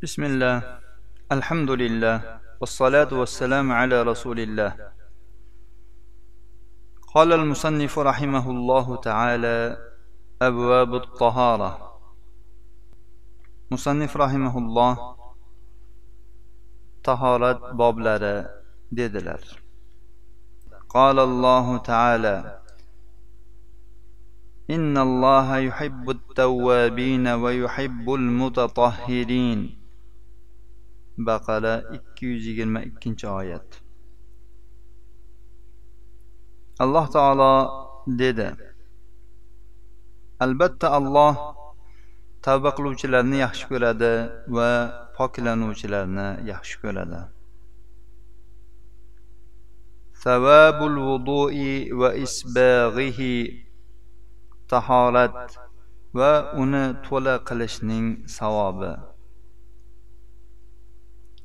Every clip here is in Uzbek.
بسم الله. الحمد لله والصلاة والسلام على رسول الله. قال المصنف رحمه الله تعالى أبواب الطهارة. مصنف رحمه الله طهارة بابلر dedilar قال الله تعالى إن الله يحب التوابين ويحب المتطهرين. Baqara ikki yuz yigirma ikkinchi oyat. Alloh taolo dedi albatta alloh tavba qiluvchilarni yaxshi ko'radi va poklanuvchilarni yaxshi ko'radi. Savabul vudu'i va isbag'ihi tahorat va uni to'la qilishning savobi.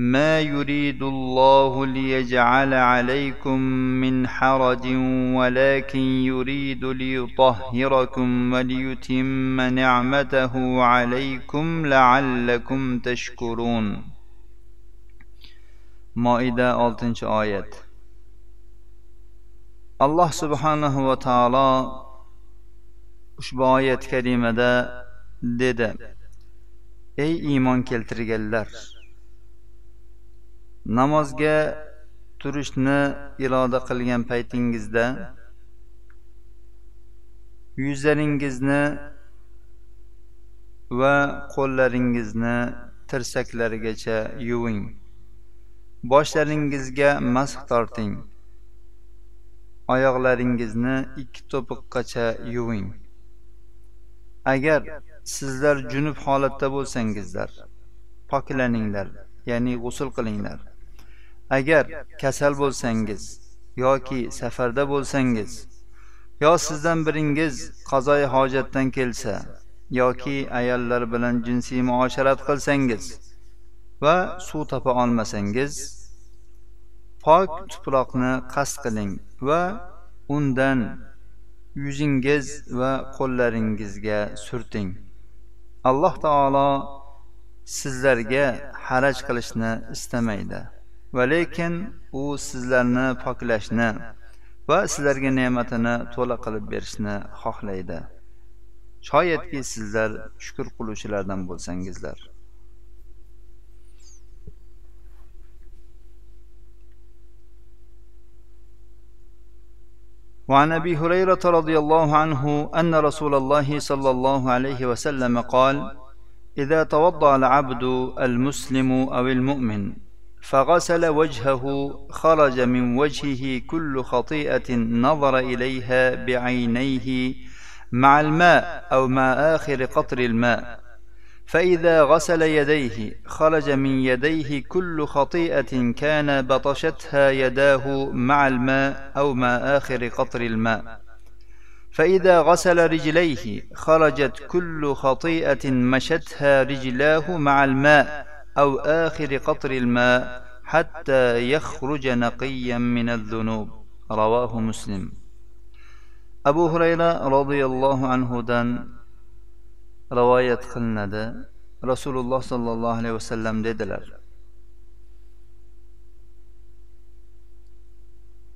ما يريد الله ليجعل عليكم من حرج ولكن يريد ليطهركم وليتم نعمته عليكم لعلكم تشكرون. ما مائدة 6 آيات الله سبحانه وتعالى ushbu oyat kalimada اي ايمان iymon keltirganlar namozga turishni iroda qilgan paytingizda yuzlaringizni va qo'llaringizni tirsaklarigacha yuving. Boshlaringizga masx torting. Oyoqlaringizni ikki to'piqqacha yuving. Agar sizlar junub holatda bo'lsangizlar poklaninglar ya'ni g'usul qilinglar. Agar kasal bo'lsangiz yoki safarda bo'lsangiz yo sizdan biringiz qazoi hojatdan kelsa yoki ayollar bilan jinsiy muosharat qilsangiz va suv topa olmasangiz pok tuproqni qasd qiling va undan yuzingiz va qo'llaringizga surting. Alloh taolo sizlarga haraj qilishni istamaydi. va lekin u sizlarni poklashni va sizlarga ne'matini to'la qilib berishni xohlaydi shoyatki sizlar shukur qiluvchilardan bo'lsangizlar وعن ابي هريره رضي الله عنه ان رسول الله صلى الله عليه وسلم قال اذا توضا العبد المسلم او المؤمن فغسل وجهه خرج من وجهه كل خطيئة نظر إليها بعينيه مع الماء أو مع آخر قطر الماء. فإذا غسل يديه خرج من يديه كل خطيئة كان بطشتها يداه مع الماء أو مع آخر قطر الماء. فإذا غسل رجليه خرجت كل خطيئة مشتها رجلاه مع الماء أو آخر قطر الماء حتى يخرج نقيا من الذنوب رواه مسلم أبو هريرة رضي الله عنه دان رواية قلندا رسول الله صلى الله عليه وسلم dedilar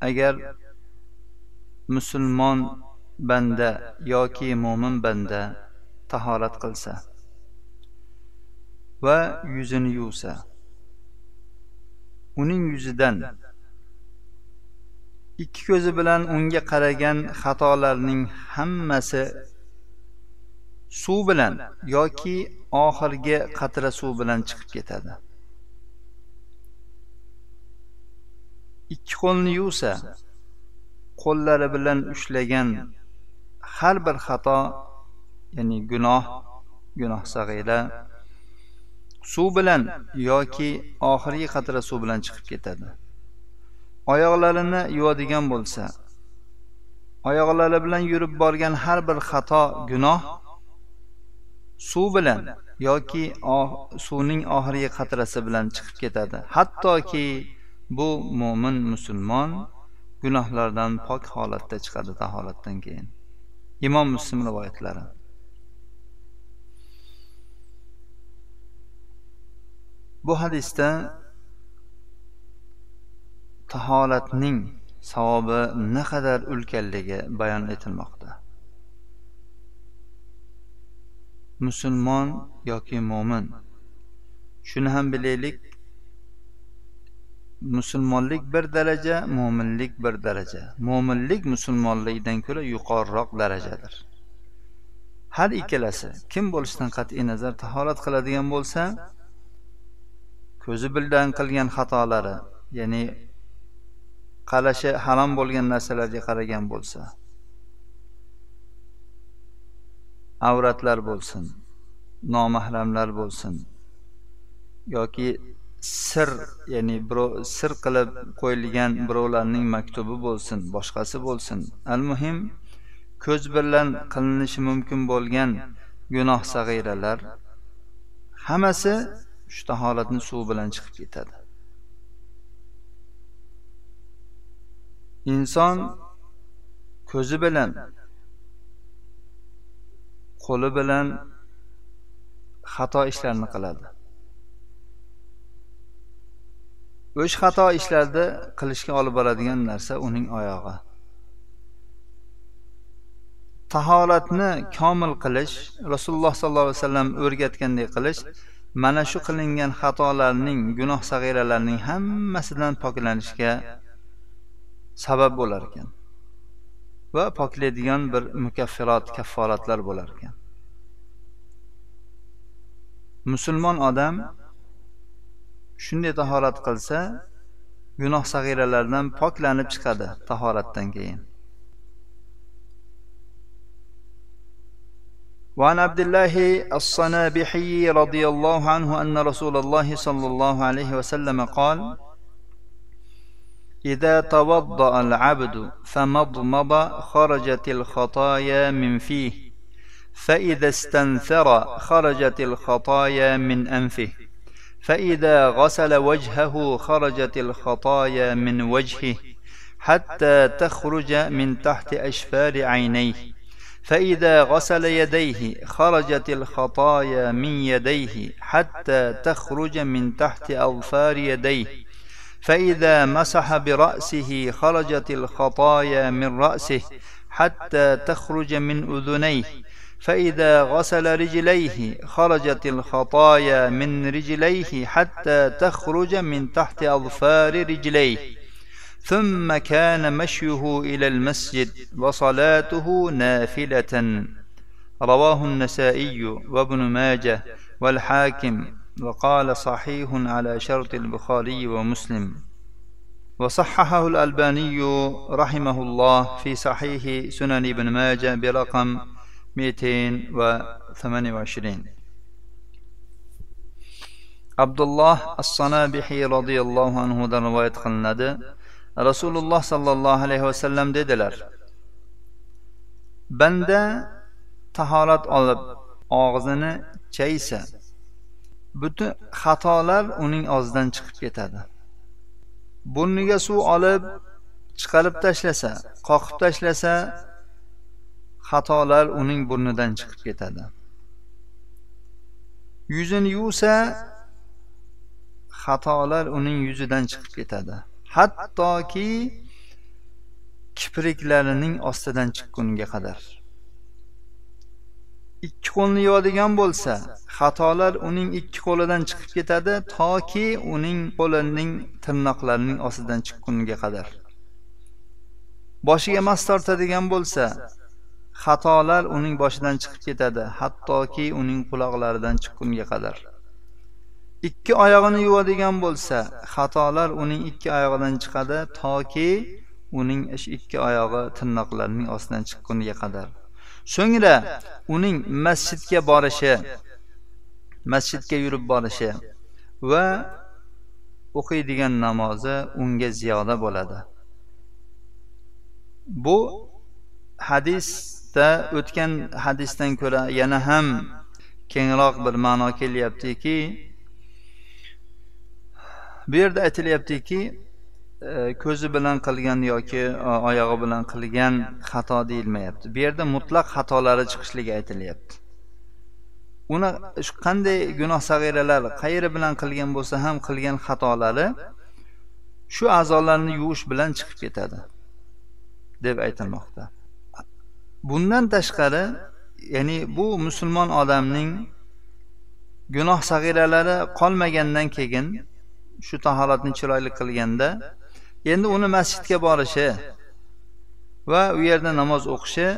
agar musulmon banda yoki mo'min banda tahorat qilsa va yuzini yuvsa uning yuzidan ikki ko'zi bilan unga qaragan xatolarning hammasi suv bilan yoki oxirgi qatra suv bilan chiqib ketadi. Ikki qo'lni yuvsa qo'llari bilan ushlagan har bir xato ya'ni gunoh gunoh sag'ira suv bilan yoki oxirgi qatra suv bilan chiqib ketadi. Oyoqlarini yuvadigan bo'lsa oyoqlari bilan yurib borgan har bir xato gunoh suv bilan yoki oh, suvning oxirgi qatrasi bilan chiqib ketadi. Hattoki bu mo'min musulmon gunohlardan pok holatda chiqadi taholatdan keyin. Imom muslim rivoyatlari. Bu hadisda taholatning savobi naqadar ulkanligi bayon etilmoqda. Musulmon yoki mo'min shuni ham bilaylik musulmonlik bir daraja mo'minlik bir daraja. Mo'minlik musulmonlikdan ko'ra yuqoriroq darajadir. Har ikkalasi kim bo'lishidan qat'iy nazar tahorat qiladigan bo'lsa ko'zi bilan qilgan xatolari ya'ni qarashi harom bo'lgan narsalarga qaragan bo'lsa avratlar bo'lsin nomahramlar bo'lsin yoki sir ya'ni birov sir qilib qo'yilgan birovlarning maktubi bo'lsin boshqasi bo'lsin. Al muhim ko'z bilan qilinishi mumkin bo'lgan gunoh sag'iralar hammasi shu taholatni suv bilan chiqib ketadi. Inson ko'zi bilan qo'li bilan xato ishlarni qiladi. O'sha xato ishlarni qilishga olib boradigan narsa uning oyog'i. Taholatni komil qilish rasululloh sollallohu alayhi vasallam o'rgatganday qilish mana shu qilingan xatolarning gunoh sag'iralarning hammasidan poklanishga sabab bo'lar ekan va poklaydigan bir mukaffirot kafforatlar bo'lar ekan. Musulmon odam shunday tahorat qilsa gunoh sag'iralardan poklanib chiqadi tahoratdan keyin. وعن عبد الله الصنابحي رضي الله عنه أن رسول الله صلى الله عليه وسلم قال إذا توضأ العبد فمضمض خرجت الخطايا من فيه فإذا استنثر خرجت الخطايا من أنفه فإذا غسل وجهه خرجت الخطايا من وجهه حتى تخرج من تحت أشفار عينيه. فإذا غسل يديه خرجت الخطايا من يديه حتى تخرج من تحت أظفار يديه. فإذا مسح برأسه خرجت الخطايا من رأسه حتى تخرج من أذنيه. فإذا غسل رجليه خرجت الخطايا من رجليه حتى تخرج من تحت أظفار رجليه. ثم كان مشيه إلى المسجد وصلاته نافلة. رواه النسائي وابن ماجه والحاكم وقال صحيح على شرط البخاري ومسلم. وصححه الألباني رحمه الله في صحيح سنن ابن ماجه برقم 228 abdulloh as sanobihiy roziyallohu anhudan rivoyat qilinadi rasululloh sollallohu alayhi vasallam dedilar banda tahorat olib og'zini chaysa butun xatolar uning og'zidan chiqib ketadi. Burniga suv olib chiqarib tashlasa qoqib tashlasa xatolar uning burnidan chiqib ketadi. Yuzini yuvsa xatolar uning yuzidan chiqib ketadi. Hattoki kipriklarining ostidan chiqqunga qadar. Ikki qo'lni yuvadigan bo'lsa xatolar uning ikki qo'lidan chiqib ketadi toki uning qo'lining tirnoqlarining ostidan chiqqunga qadar. Boshiga mas tortadigan bo'lsa xatolar uning boshidan chiqib ketadi hattoki uning quloqlaridan chiqqunga qadar. Ikki oyog'ini yuvadigan bo'lsa xatolar uning ikki oyog'idan chiqadi toki uning ikki oyog'i tirnoqlarining ostidan chiqquniga qadar. So'ngra uning masjidga borishi masjidga yurib borishi va o'qiydigan namozi unga ziyoda bo'ladi. Bu hadisda o'tgan hadisdan ko'ra yana ham kengroq bir ma'no kelyaptiki bu yerda aytilyaptiki e, ko'zi bilan qilgan yoki oyog'i bilan qilgan xato deyilmayapti. Bu yerda mutlaq xatolari chiqishligi aytilyapti. Uni qanday gunoh sag'iralar qayeri bilan qilgan bo'lsa ham qilgan xatolari shu a'zolarni yuvish bilan chiqib ketadi deb aytilmoqda. Bundan tashqari ya'ni bu musulmon odamning gunoh sag'iralari qolmagandan keyin shu tahoratni chiroyli qilganda endi uni masjidga borishi va u yerda namoz o'qishi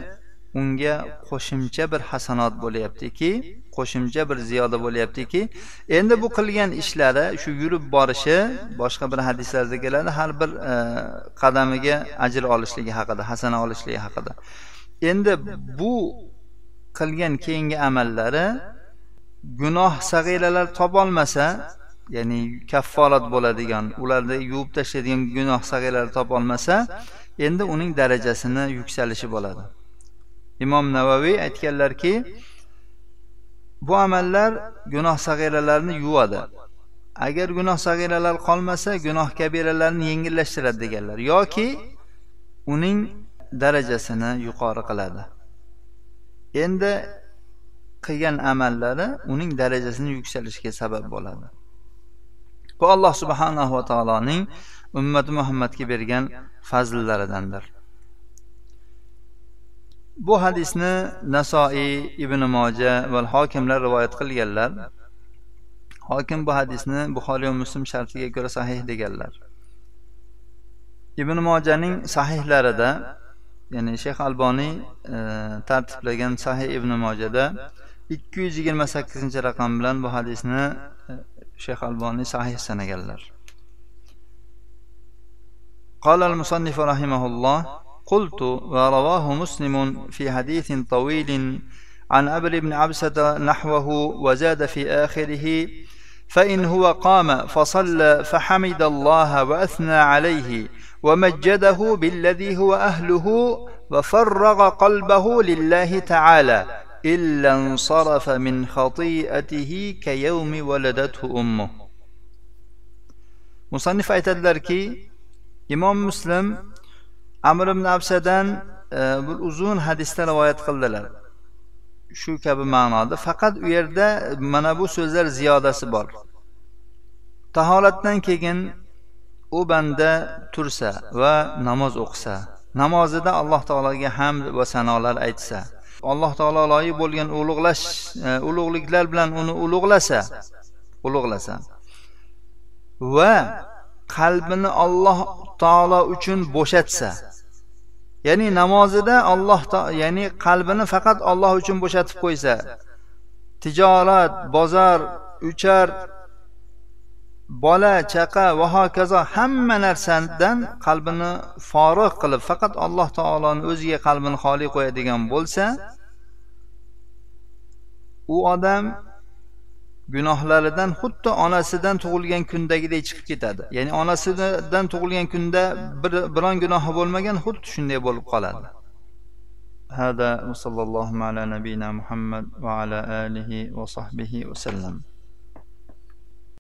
unga qo'shimcha bir hasanot bo'lyaptiki qo'shimcha bir ziyoda bo'lyaptiki. Endi bu qilgan ishlari shu yurib borishi boshqa bir hadislarda keladi har bir e, qadamiga ajr olishligi haqida hasana olishligi haqida. Endi bu qilgan keyingi amallari gunoh sag'iralar topolmasa ya'ni kafforat bo'ladigan ularni yuvib tashlaydigan gunoh sag'iralar topolmasa endi uning darajasini yuksalishi bo'ladi. Imom navaviy aytganlarki bu amallar gunoh sag'iralarni yuvadi. Agar gunoh sag'iralar qolmasa gunoh kabiralarni yengillashtiradi deganlar yoki uning darajasini yuqori qiladi. Endi qilgan amallari uning darajasini yuksalishiga sabab bo'ladi. Bu alloh subhanahu va taoloning ummati muhammadga bergan fazllaridandir. Bu hadisni nasoiy ibn moja va hokimlar rivoyat qilganlar. Hokim bu hadisni buxoriy va muslim shartiga ko'ra sahih deganlar. Ibn mojaning sahihlarida ya'ni shayx alboniy e, tartiblagan sahih ibn mojada ikki yuz yigirma sakkizinchi raqam bilan bu hadisni shayx alboniy sahih sanaganlar قال المصنف رحمه الله قلت ورواه مسلم في حديث طويل عن أبر بن عبسة نحوه وزاد في آخره فإن هو قام فصلى فحمد الله وأثنى عليه ومجده بالذي هو أهله وفرغ قلبه لله تعالى. illan sarafa min xatiatihi kayawmi waladathu ummu musannif aytadilarki imom muslim amr ibn absadan e, bir uzun hadisda rivoyat qildilar. Shu kabi ma'noda. Faqat u yerda mana bu so'zlar ziyodasi bor. Taholatdan keyin u banda tursa va namoz o'qisa namozida alloh taologa hamd va sanolar aytsa alloh taolo loyiq bo'lgan ulug'lash e, ulug'liklar bilan uni ulug'lasa ulug'lasa. Va qalbini olloh taolo uchun bo'shatsa. Ya'ni namozida Alloh ya'ni qalbini faqat Alloh uchun bo'shatib qo'ysa tijorat bozor uchar bola chaqa va hokazo hamma narsadan qalbini forig' qilib faqat alloh taoloni o'ziga qalbini xoli qo'yadigan bo'lsa u odam gunohlaridan xuddi onasidan tug'ilgan kundagidek chiqib ketadi ya'ni onasidan tug'ilgan kunda bir biron gunohi bo'lmagan xuddi shunday bo'lib qoladi هذا وصلى الله على نبينا محمد وعلى آله وصحبه وسلم